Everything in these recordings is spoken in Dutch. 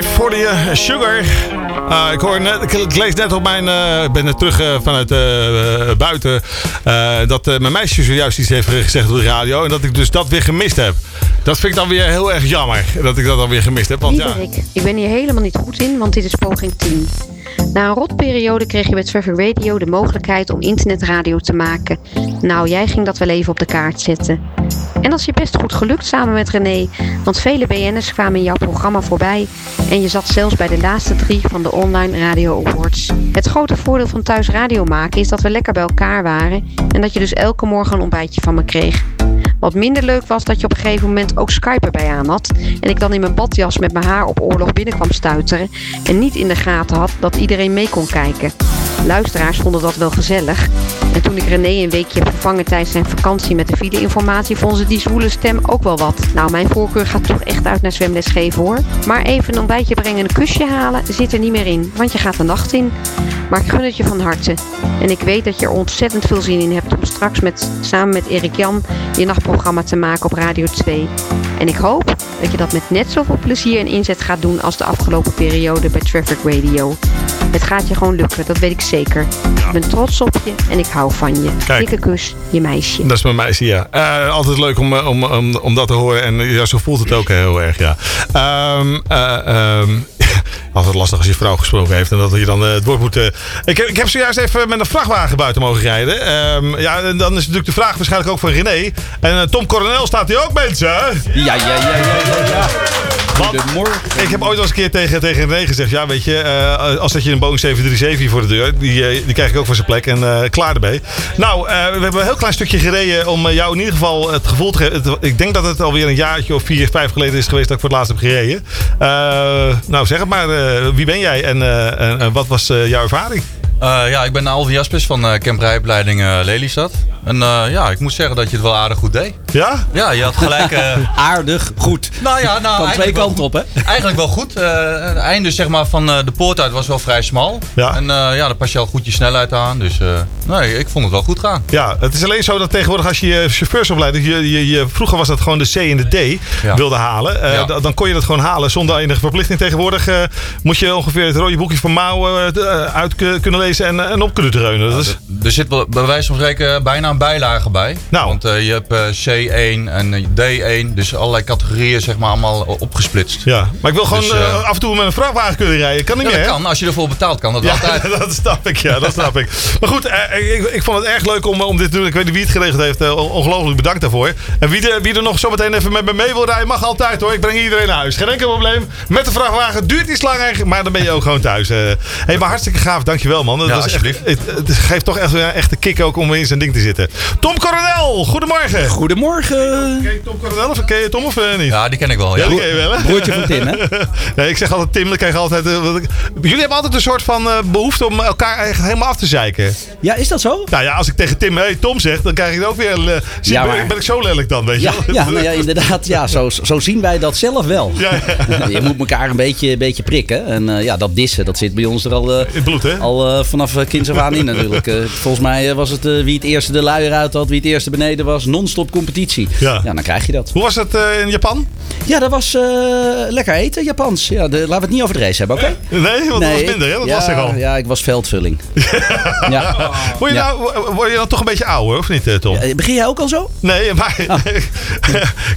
Live voor de eh, Sugar. Uh, ik, hoor net, ik, lees net op mijn. Uh, ik ben net terug uh, vanuit buiten. dat mijn meisje zojuist iets heeft gezegd op de radio. En dat ik dus dat weer gemist heb. Dat vind ik dan weer heel erg jammer. Dat ik dat dan weer gemist heb. Want, ja. ik, ik ben hier helemaal niet goed in, want dit is poging 10. Na een rotperiode kreeg je bij Traffic Radio de mogelijkheid om internetradio te maken. Nou, jij ging dat wel even op de kaart zetten. En dat is je best goed gelukt samen met René, want vele BN'ers kwamen in jouw programma voorbij en je zat zelfs bij de laatste drie van de Online Radio Awards. Het grote voordeel van thuis radio maken is dat we lekker bij elkaar waren en dat je dus elke morgen een ontbijtje van me kreeg. Wat minder leuk was dat je op een gegeven moment ook Skype erbij aan had. En ik dan in mijn badjas met mijn haar op oorlog binnenkwam stuiteren. En niet in de gaten had dat iedereen mee kon kijken. Luisteraars vonden dat wel gezellig. En toen ik René een weekje heb vervangen tijdens zijn vakantie met de file-informatie, vonden ze die zwoele stem ook wel wat. Nou, mijn voorkeur gaat toch echt uit naar zwemles geven hoor. Maar even een ontbijtje brengen en een kusje halen zit er niet meer in, want je gaat de nacht in. Maar ik gun het je van harte. En ik weet dat je er ontzettend veel zin in hebt om straks met, samen met Erik Jan je nachtprogramma te maken op Radio 2. En ik hoop dat je dat met net zoveel plezier en inzet gaat doen als de afgelopen periode bij Traffic Radio. Het gaat je gewoon lukken, dat weet ik zeker. Ik ben trots op je en ik hou van je. Kijk, Dikke kus, je meisje. Dat is mijn meisje, ja. Uh, altijd leuk om, eh, om, om, om dat te horen. En ja, zo voelt het ook heel erg, ja. Um, uh, um, altijd lastig als je vrouw gesproken heeft en dat je dan uh, het woord moet. Uh... Ik, heb, ik heb zojuist even met een vrachtwagen buiten mogen rijden. Um, ja, en dan is natuurlijk de vraag waarschijnlijk ook voor René. En uh, Tom Coronel staat hier ook, mensen. Ja, ja, ja, ja, ja. ja. Goedemorgen. Ik heb ooit al eens een keer tegen, tegen René gezegd: Ja, weet je, uh, als dat je een Boeing 737 voor de deur, die, die krijg ik ook voor zijn plek en uh, klaar ermee. Nou, we hebben een heel klein stukje gereden om jou in ieder geval het gevoel te geven. Ik denk dat het alweer een jaartje of vier, vijf geleden is geweest dat ik voor het laatst heb gereden. nou, zeg het maar. Wie ben jij en, en wat was jouw ervaring? ja, ik ben Alvin Jaspers van uh, Camp Lelystad. En ja, ik moet zeggen dat je het wel aardig goed deed. Ja? Ja, je had gelijk... aardig goed. Nou ja, nou, van twee kanten op, hè? Eigenlijk wel goed. het einde zeg maar, van de poort uit was wel vrij smal. Ja. En ja, daar pas je al goed je snelheid aan. Dus nee, ik vond het wel goed gaan. Ja, het is alleen zo dat tegenwoordig als je je chauffeursopleiding... Je, je, je, vroeger was dat gewoon de C en de D wilde halen. Ja. Dan kon je dat gewoon halen zonder enige verplichting. Tegenwoordig moet je ongeveer het rode boekje van Mouw uit kunnen lezen en, en op kunnen dreunen. Dus... Er zit bij wijze van spreken bijna een bijlage bij. Nou. Want uh, je hebt uh, C1 en D1, dus allerlei categorieën zeg maar allemaal opgesplitst. Ja, maar ik wil gewoon dus, uh, af en toe met een vrachtwagen kunnen rijden. Kan niet ja, meer, dat kan. Als je ervoor betaalt kan dat ja, altijd. dat snap ik, ja, dat snap ik. Maar goed, ik, ik, vond het erg leuk om, om dit te doen. Ik weet niet wie het geregeld heeft. ongelooflijk bedankt daarvoor. En wie, er, wie er nog zometeen even met me mee wil rijden, mag altijd hoor. Ik breng iedereen naar huis. Geen enkel probleem. Met de vrachtwagen duurt iets langer, maar dan ben je ook gewoon thuis. Hey, maar hartstikke gaaf. Dankjewel man. Dat ja, alsjeblieft. Echt, het, het, geeft toch echt, echt een kick ook om in zijn ding te zitten. Tom Coronel, goedemorgen. Goedemorgen. Ken je Tom Coronel of ken je Tom of uh, niet? Ja, die ken ik wel. Ja, ja die ken je wel hè? Broertje van Tim hè? nee, ik zeg altijd Tim, dan krijg je altijd... Uh, jullie hebben altijd een soort van uh, behoefte om elkaar echt helemaal af te zeiken. Ja, is dat zo? Nou ja, als ik tegen Tim, hey Tom zeg, dan krijg ik ook weer... Uh, ja, maar... ben ik zo lelijk dan, weet ja, je Ja, nou ja, inderdaad. Ja, zo, zo zien wij dat zelf wel. Ja, ja. je moet elkaar een beetje, beetje prikken. En uh, ja, dat dissen, dat zit bij ons er al, uh, In bloed, hè? al vanaf kinds af aan in natuurlijk. volgens mij was het wie het eerste de luier uit had, wie het eerste beneden was. Non-stop competitie. Ja. ja, dan krijg je dat. Hoe was het in Japan? Ja, dat was lekker eten, Japans. Ja, de, laten we het niet over de race hebben, oké? Okay? Nee, want nee, dat was minder, hè? Dat ja, was ik al. Ja, ik was veldvulling. ja. Word, je nou, word je dan toch een beetje ouder, of niet, Tom? Begin jij ook al zo? Nee, maar...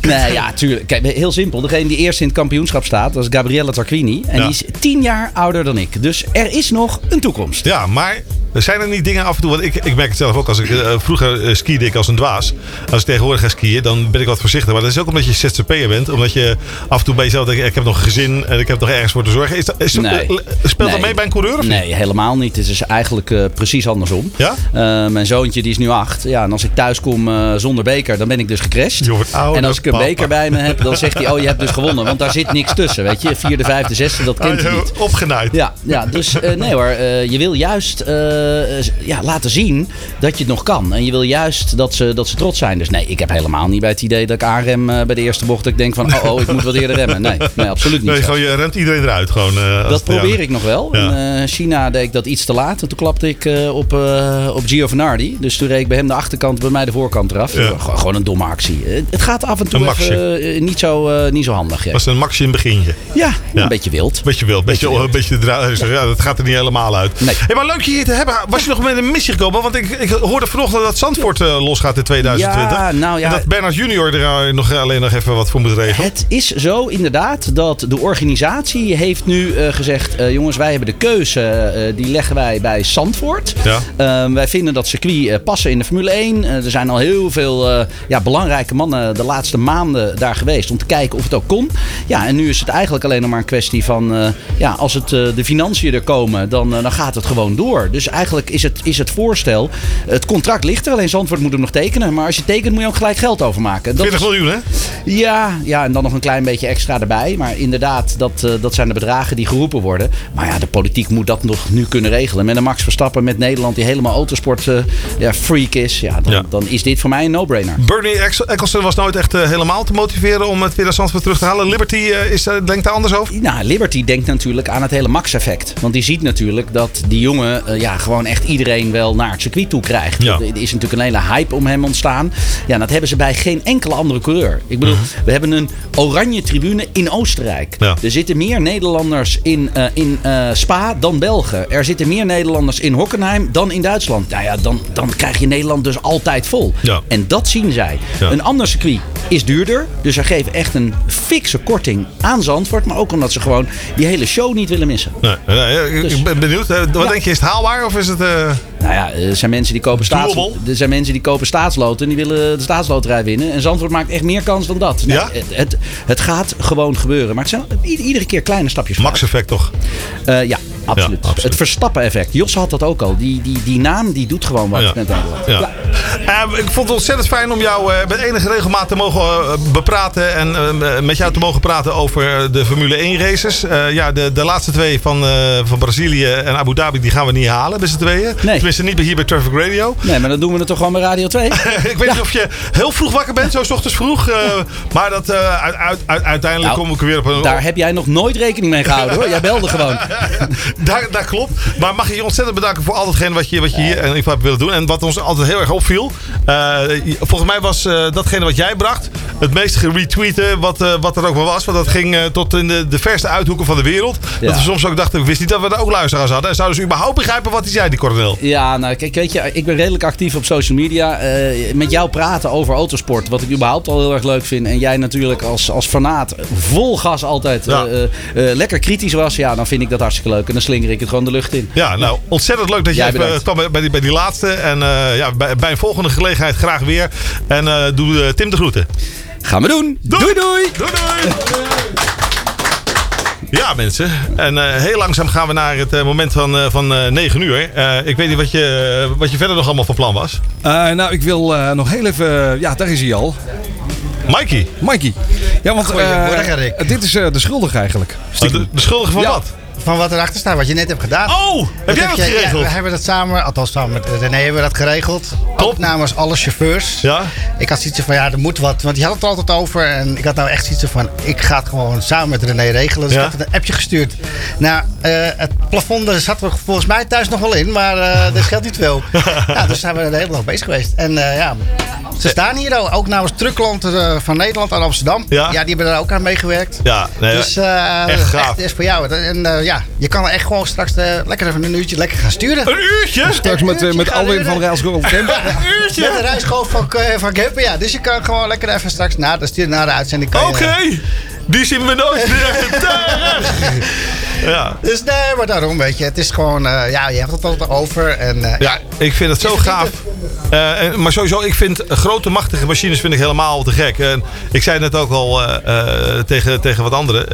Nee, ja, tuurlijk. Kijk, heel simpel. Degene die eerst in het kampioenschap staat, dat is Gabriella Tarquini. En die is tien jaar ouder dan ik. Dus er is nog een toekomst. Ja, maar er zijn er niet dingen af en toe. Want ik, ik merk het zelf ook als ik eh, vroeger skiede ik als een dwaas. Als ik tegenwoordig ga skiën, dan ben ik wat voorzichtiger. Maar dat is ook omdat je ZZP'er bent. Omdat je af en toe bij jezelf denkt, ik heb nog een gezin en ik heb nog ergens voor te zorgen. Is dat, is, Nee. eh, speelt dat mee bij een coureur of? Nee, helemaal niet. Het is eigenlijk eh, precies andersom. Ja? Eh, mijn zoontje die is nu acht. Ja, en als ik thuis kom eh, zonder beker, dan ben ik dus gecrashed. En als ik een papa. beker bij me heb, dan zegt hij: Oh, je hebt dus gewonnen. Want daar zit niks tussen. Weet je, vierde, vijfde, zesde, dat kent hij Ah, niet. Opgenaaid. Ja, ja dus eh, nee hoor, eh, je wil juist eh, ja, laten zien dat je het nog kan. En je wil juist dat ze, dat ze trots zijn. Dus nee, ik heb helemaal niet bij het idee dat ik aanrem eh, bij de eerste bocht. Dat ik denk van, oh, oh ik moet wat eerder remmen. Nee, nee absoluut niet. Nee, gewoon, je remt iedereen eruit. Gewoon, eh, Dat probeer ik nog wel. Ja. In eh, China deed ik dat iets te laat. En toen klapte ik op, op Giovanardi. Dus toen reed ik bij hem de achterkant, bij mij de voorkant eraf. Ja. Gewoon, een domme actie. Het gaat af en toe even niet, zo, niet zo handig. Ja, was een maxi in het begintje. ja, een beetje wild. Beetje wild, beetje, Beetje een beetje. Ja, dat gaat er niet helemaal uit. Nee. Hey, maar leuk je hier te hebben. Was je nog met een missie gekomen? Want ik, ik hoorde vanochtend dat Zandvoort eh, losgaat in 2020. Ja, nou ja. En dat Bernard Junior er eh, nog alleen nog even wat voor moet regelen. Het is zo inderdaad dat de organisatie heeft nu eh, gezegd... eh, jongens, wij hebben de keuze, eh, die leggen wij bij Zandvoort. Ja. Ehm, wij vinden dat circuit eh, passen in de Formule 1. Eh, er zijn al heel veel eh, ja, belangrijke mannen de laatste maanden daar geweest... om te kijken of het ook kon. Ja, en nu is het eigenlijk alleen nog maar een kwestie van... eh, ja, als het, eh, de financiën er komen, dan, eh, dan gaat het gewoon door. Dus eigenlijk is het, is het voorstel... Het contract ligt er, alleen Zandvoort moet hem nog tekenen. Maar als je tekent moet je ook gelijk geld overmaken. Dat 40 is- miljoen, hè? ja, ja, en dan nog een klein beetje extra erbij. Maar inderdaad, dat, eh, dat zijn de bedragen die geroepen worden. Maar ja, de politiek moet dat nog nu kunnen regelen. Met een Max Verstappen met Nederland die helemaal autosport eh, ja, freak is. Ja dan, Ja. dan is dit voor mij een no-brainer. Bernie Eccles- Eccleston was nooit echt eh, helemaal te motiveren om het weer naar Zandvoort terug te halen. Liberty is, denkt daar anders over? Nou, Liberty denkt natuurlijk aan het hele Max-effect. Want die ziet natuurlijk dat die jongen ja, gewoon echt iedereen wel naar het circuit toe krijgt. Ja. Is natuurlijk een hele hype om hem ontstaan. Ja, dat hebben ze bij geen enkele andere coureur. Ik bedoel, we hebben een oranje tribune in Oostenrijk. Mhm. Ja. Er zitten meer Nederlanders in, eh, in eh, Spa dan Belgen. Er zitten meer Nederlanders in Hockenheim dan in Duitsland. Nou ja, dan, dan krijg je Nederland dus altijd vol. Ja. En dat zien zij. Ja. Een ander circuit is duurder. Dus ze geven echt een fikse korting aan Zandvoort. Maar ook omdat ze gewoon die hele show niet willen missen. Nee, nee, ik- Dus- ben benieuwd. Wat denk je, is het haalbaar of is het... eh, Nou ja, er zijn mensen die kopen, staats, er zijn mensen die kopen staatsloten en die willen de staatsloterij winnen. En Zandvoort maakt echt meer kans dan dat. Nee, Ja? het, het, het gaat gewoon gebeuren. Maar het zijn iedere keer kleine stapjes vooruit. Max-effect toch? Eh, ja, absoluut. Ja, absoluut. Het Verstappen-effect. Jos had dat ook al. Die, die, die naam die doet gewoon wat Ja. met Nederland. Ja. Ik vond het ontzettend fijn om jou eh, met enige regelmaat te mogen eh, bepraten. En eh, met jou te mogen praten over de Formule 1 races. Ja, de, de laatste twee van, van Brazilië en Abu Dhabi die gaan we niet halen met z'n tweeën. Nee. Tenminste niet bij- hier bij Traffic Radio. Nee, maar dan doen we het toch gewoon bij Radio 2? ik weet niet of je heel vroeg wakker bent, zo 's ochtends vroeg. maar dat, uit, uit, uit- uiteindelijk Nou, kom ik weer op een... Daar heb jij nog nooit rekening mee gehouden hoor. Jij belde gewoon. daar, daar klopt. Maar mag je je ontzettend bedanken voor al datgene wat je, wat je hier in ieder geval hebt willen doen. En wat ons altijd heel erg opviel. Eh, volgens mij was eh, datgene wat jij bracht het meest geretweeten wat, eh, wat er ook maar was. Want dat ging tot in de, de verste uithoeken van de wereld. Ja. Dat we soms ook dachten, ik wist niet dat we daar ook luisteraars hadden. En zouden ze überhaupt begrijpen wat hij zei, die coronel? Ja, nou kijk, weet je, ik ben redelijk actief op social media. Met jou praten over autosport, wat ik überhaupt al heel erg leuk vind. En jij natuurlijk als, als fanaat vol gas altijd Ja. lekker kritisch was. Ja, dan vind ik dat hartstikke leuk. En dan slinger ik het gewoon de lucht in. Ja, nou, ontzettend leuk dat je Jij bedankt. kwam bij- die, bij die laatste. En ja, bij, bij een volgende gelegenheid graag weer. En eh, doe eh, Tim de groeten. Gaan we doen. Doei. doei. doei. Doei doei! Ja, mensen. En eh, heel langzaam gaan we naar het moment van, eh, van eh 9 uur. Eh, ik weet niet wat je, wat je verder nog allemaal van plan was. Eh, nou, ik wil eh, nog heel even... ja, daar is hij al. Mikey, Mikey. Ja, want eh, dit is eh, de schuldige eigenlijk. de, de schuldige van Ja. wat? Van wat erachter staat, wat je net hebt gedaan. Oh, heb jij dat geregeld? Ja, we hebben dat samen, althans samen met René hebben we dat geregeld. Top. Ook namens alle chauffeurs. Ja? Ik had zoiets van, ja, er moet wat. Want die had het er altijd over. En ik had nou echt zoiets van, ik ga het gewoon samen met René regelen. Dus Ja. ik had een appje gestuurd. Nou, het plafond daar zat er volgens mij thuis nog wel in. Maar eh dat geldt niet veel. ja, dus zijn we de hele dag bezig geweest. En eh, ja, ze staan hier ook. Ook namens Truckland van Nederland aan Amsterdam. Ja. die hebben daar ook aan meegewerkt. Ja, nee, Dus echt gaaf. echt is voor jou. En eh, ja, je kan er echt gewoon straks eh, lekker even een uurtje lekker gaan sturen. een uurtje? Straks met, eh, met Alwin van Rijlschool Camp. Met de reisgolf van, eh, van Gempen, ja. Dus je kan gewoon lekker even straks na de, stuur- na de uitzending. Oké, die zien we nooit meer. Ja. Dus nee, maar daarom weet je. Het is gewoon, eh, ja, je hebt het altijd over. En, eh, Ja, ik vind het zo gaaf. Eh, en- maar sowieso, ik vind grote machtige machines vind ik helemaal te gek. En ik zei net ook al eh, eh, tegen, tegen wat anderen.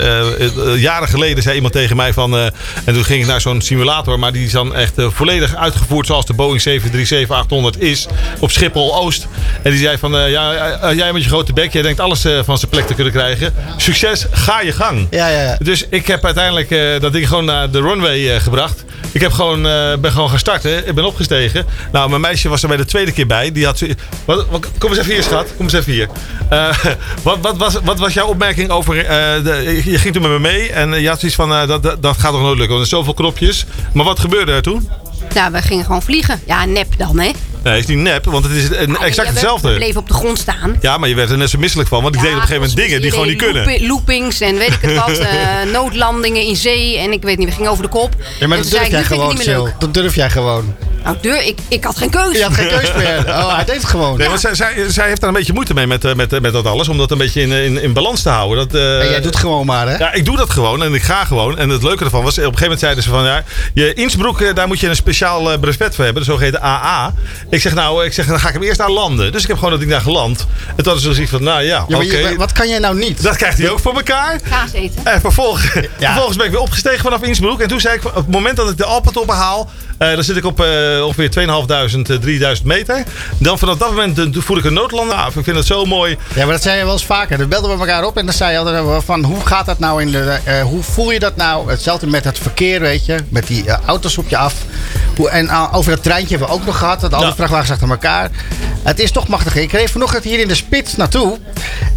Jaren geleden zei iemand tegen mij van... eh, en toen ging ik naar zo'n simulator. Maar die is dan echt volledig uitgevoerd zoals de Boeing 737-800 is. Op Schiphol-Oost. En die zei van... eh, ja, jij met je grote bek. Jij denkt alles van zijn plek te kunnen krijgen. Succes, ga je gang. Ja, ja, ja. Dus ik heb uiteindelijk eh, dat ding gewoon naar de runway eh, gebracht. Ik heb gewoon, eh, ben gewoon gaan starten. Ik ben opgestegen. Nou, mijn meisje was er bij de tweede keer bij. Die had wat, wat- kom eens even hier, schat. Kom eens even hier. Eh, wat, wat, was, wat was jouw opmerking over... eh, je ging toen met me mee. En je had zoiets van, eh, dat, dat, dat gaat toch nooit lukken. Want er zijn zoveel knopjes. Maar wat gebeurde er toen? Nou, we gingen gewoon vliegen. Ja, nep dan, hè? Nee, is niet nep. Want het is een- exact Ja, we- We hetzelfde. bleven op de grond staan. Ja, maar je werd er net zo misselijk van. Want ik Ja, deed op een gegeven moment dingen die gewoon niet kunnen. loopi- Loopings en weet ik het wat. eh, noodlandingen in zee. En ik weet niet, we gingen over de kop. Ja, maar dat durf zei jij gewoon, niet meer Sil. leuk. Dat durf jij gewoon. Nou, deur, ik, ik had geen keuze. Je had geen keus meer. Oh, hij deed het gewoon. Nee, want zij, zij, zij heeft daar een beetje moeite mee met, eh, met, eh, met dat alles. Om dat een beetje in, in, in balans te houden. Dat, eh, En jij doet gewoon maar, hè? Ja, ik doe dat gewoon en ik ga gewoon. En het leuke ervan was, op een gegeven moment zeiden ze van... Ja, je Innsbruck, daar moet je een speciaal eh, brevet voor hebben. De zogeheten AA. Ik zeg nou, ik zeg, dan ga ik hem eerst aan landen. Dus ik heb gewoon dat ding daar geland. En toen hadden ze zoiets van, nou ja, Ja, oké. wat kan jij nou niet? Dat krijgt hij ook voor elkaar. Kaas eten. En vervolgens, Ja. vervolgens ben ik weer opgestegen vanaf Innsbruck. En toen zei ik, op het moment dat ik de Alpentoppen haal... eh, dan zit ik op eh, ongeveer 2500, eh, 3000 meter. Dan vanaf dat moment eh, voel ik een noodlander af. Ik vind het zo mooi. Ja, maar dat zei je wel eens vaker. Dan belden we elkaar op en dan zei je altijd van hoe gaat dat nou in de. eh, hoe voel je dat nou? Hetzelfde met het verkeer, weet je. Met die eh, auto's op je af. Hoe, en eh, over dat treintje hebben we ook nog gehad. Dat al die Ja. vrachtwagens achter elkaar. Het is toch machtig. Ik reed vanochtend hier in de spits naartoe.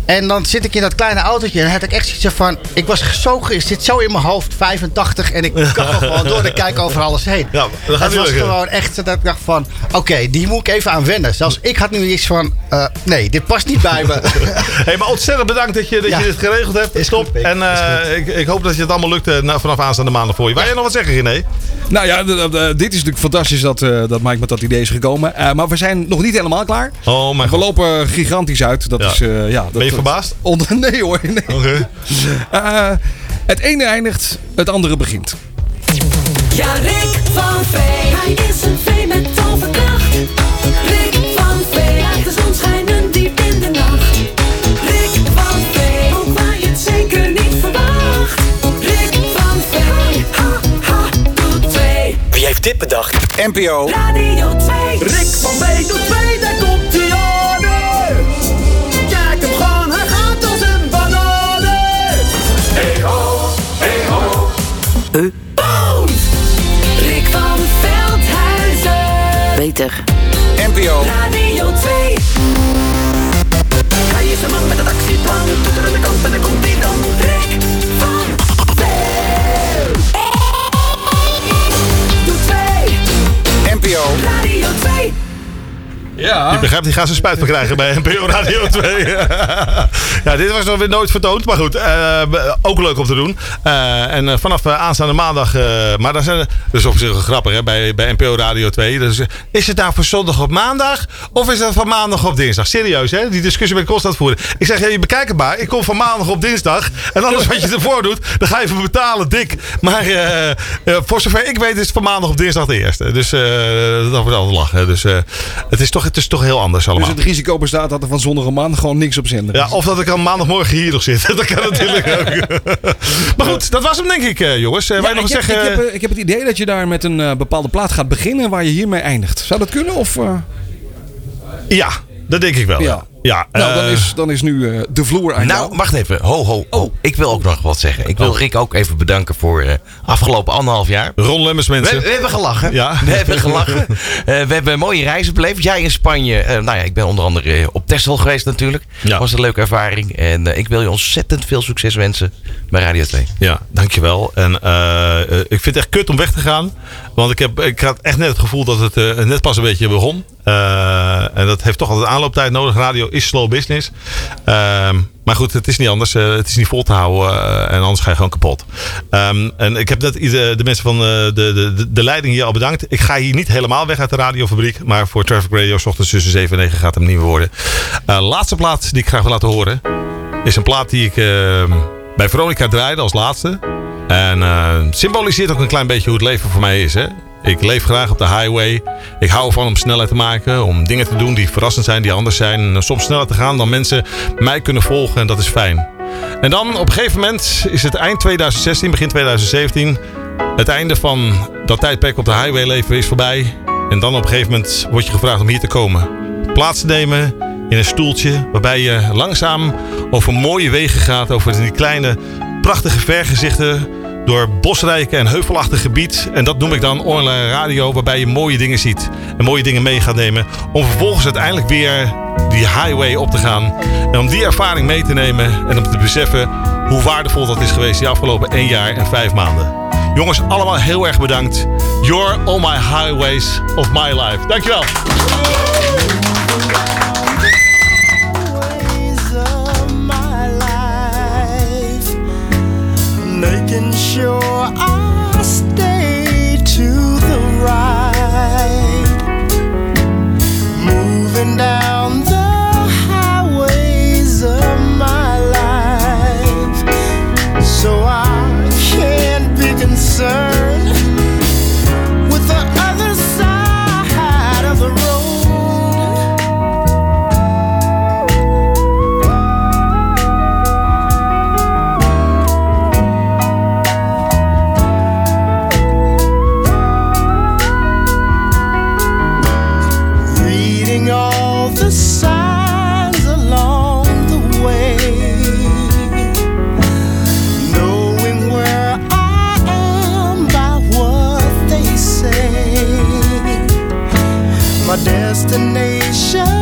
En dan zit ik in dat kleine autootje. En had ik echt zoiets van. Ik was zo, ik zit zo in mijn hoofd, 85. En ik kan gewoon door de kijk over alles heen. Ja, dat gaat het was lukken. gewoon echt zo dat ik dacht van. Oké, die moet ik even aan wennen. Zelfs ik had nu iets van. eh, nee, dit past niet bij me. Hey, maar ontzettend bedankt dat je, dat Ja. je dit geregeld hebt. Is Stop. goed, en eh, ik, ik hoop dat je het allemaal lukt eh, vanaf aanstaande maanden voor je. Wil jij nog wat zeggen, René? Nou ja, dit is natuurlijk fantastisch dat, eh, dat Mike met dat idee is gekomen. Eh, maar we zijn nog niet helemaal klaar. Oh mijn We god. lopen gigantisch uit. Dat Ja. is, eh, ja, dat, Ben je verbaasd? Onder, nee hoor. Nee. Oké. Eh, het ene eindigt, het andere begint. Ja, Rick van Vee. Hij is een vee met toverkracht. Rick van Vee. Laat de zon schijnen diep in de nacht. Rick van Vee. Ook waar je het zeker niet verwacht. Rick van Vee. Ha, ha, doet twee. Wie heeft dit bedacht? NPO. Radio 2. Rick van Vee doet twee, Beter. NPO. Radio 2. Hij is een man met een actieplan. Je begrijpt, die gaan ze van krijgen bij NPO Radio 2. ja, dit was nog weer nooit vertoond. Maar goed, eh, ook leuk om te doen. Eh, en eh, vanaf aanstaande maandag... eh, maar daar zijn, dat is op zich grappig hè, bij, bij NPO Radio 2. Dus, is het nou voor zondag op maandag? Of is het van maandag op dinsdag? Serieus, hè? Die discussie ben ik constant voeren. Ik zeg, ja, je bekijkt het maar. Ik kom van maandag op dinsdag. En alles wat je ervoor doet, dan ga je even betalen, dik. Maar voor zover ik weet is het van maandag op dinsdag de eerste. Dus dat wordt altijd lachen. Dus het, is toch, het is toch heel anders allemaal. Dus het risico bestaat dat er van zondag een maand gewoon niks op zender is. Ja, of dat ik al maandagmorgen hier nog zit. Dat kan natuurlijk ook. maar goed, dat was hem denk ik, eh, jongens. Eh, Ja, wij nog ik, eens heb, zeggen... ik, heb, ik heb het idee dat je daar met een eh, bepaalde plaat gaat beginnen waar je hiermee eindigt. Zou dat kunnen? Of? Ja, dat denk ik wel. Ja. Ja. Nou, dan eh, is, dan is nu eh, de vloer aan Nou, jou. wacht even. Ho, ho, ho. Ik wil ook nog wat zeggen. Ik wil Oh. Rick ook even bedanken voor eh afgelopen anderhalf jaar. Ron Lemmers mensen. we hebben gelachen. Ja. We hebben gelachen. Eh, we hebben mooie reizen beleefd. Jij in Spanje. eh, nou ja, ik ben onder andere op Texel geweest natuurlijk. Ja. Was een leuke ervaring. En ik wil je ontzettend veel succes wensen bij Radio 2. Ja, dankjewel. En ik vind het echt kut om weg te gaan. Want ik, heb, ik had echt net het gevoel dat het net pas een beetje begon. Eh, en dat heeft toch altijd aanlooptijd nodig. Radio is slow business. Ehm, maar goed, het is niet anders. Eh, het is niet vol te houden. eh, en anders ga je gewoon kapot. Ehm, en ik heb net ieder- de mensen van eh, de, de, de, de leiding hier al bedankt. Ik ga hier niet helemaal weg uit de radiofabriek. Maar voor Traffic Radio, s ochtends tussen 7 en 9 gaat hem niet worden. Laatste plaat die ik graag wil laten horen. Is een plaat die ik ehm, bij Veronica draaide als laatste. En symboliseert ook een klein beetje hoe het leven voor mij is. Hè? Ik leef graag op de highway. Ik hou ervan om snelheid te maken. Om dingen te doen die verrassend zijn, die anders zijn. En soms sneller te gaan dan mensen mij kunnen volgen. En dat is fijn. En dan op een gegeven moment is het eind 2016, begin 2017. Het einde van dat tijdperk op de highway leven is voorbij. En dan op een gegeven moment word je gevraagd om hier te komen. Plaats te nemen in een stoeltje. Waarbij je langzaam over mooie wegen gaat. Over die kleine prachtige vergezichten door bosrijke en heuvelachtig gebied. En dat noem ik dan online radio, waarbij je mooie dingen ziet en mooie dingen mee gaat nemen. Om vervolgens uiteindelijk weer die highway op te gaan. En om die ervaring mee te nemen en om te beseffen hoe waardevol dat is geweest die afgelopen 1 jaar en 5 maanden. Jongens, allemaal heel erg bedankt. You're all my highways of my life. Dankjewel. sure I stay to the right. destination.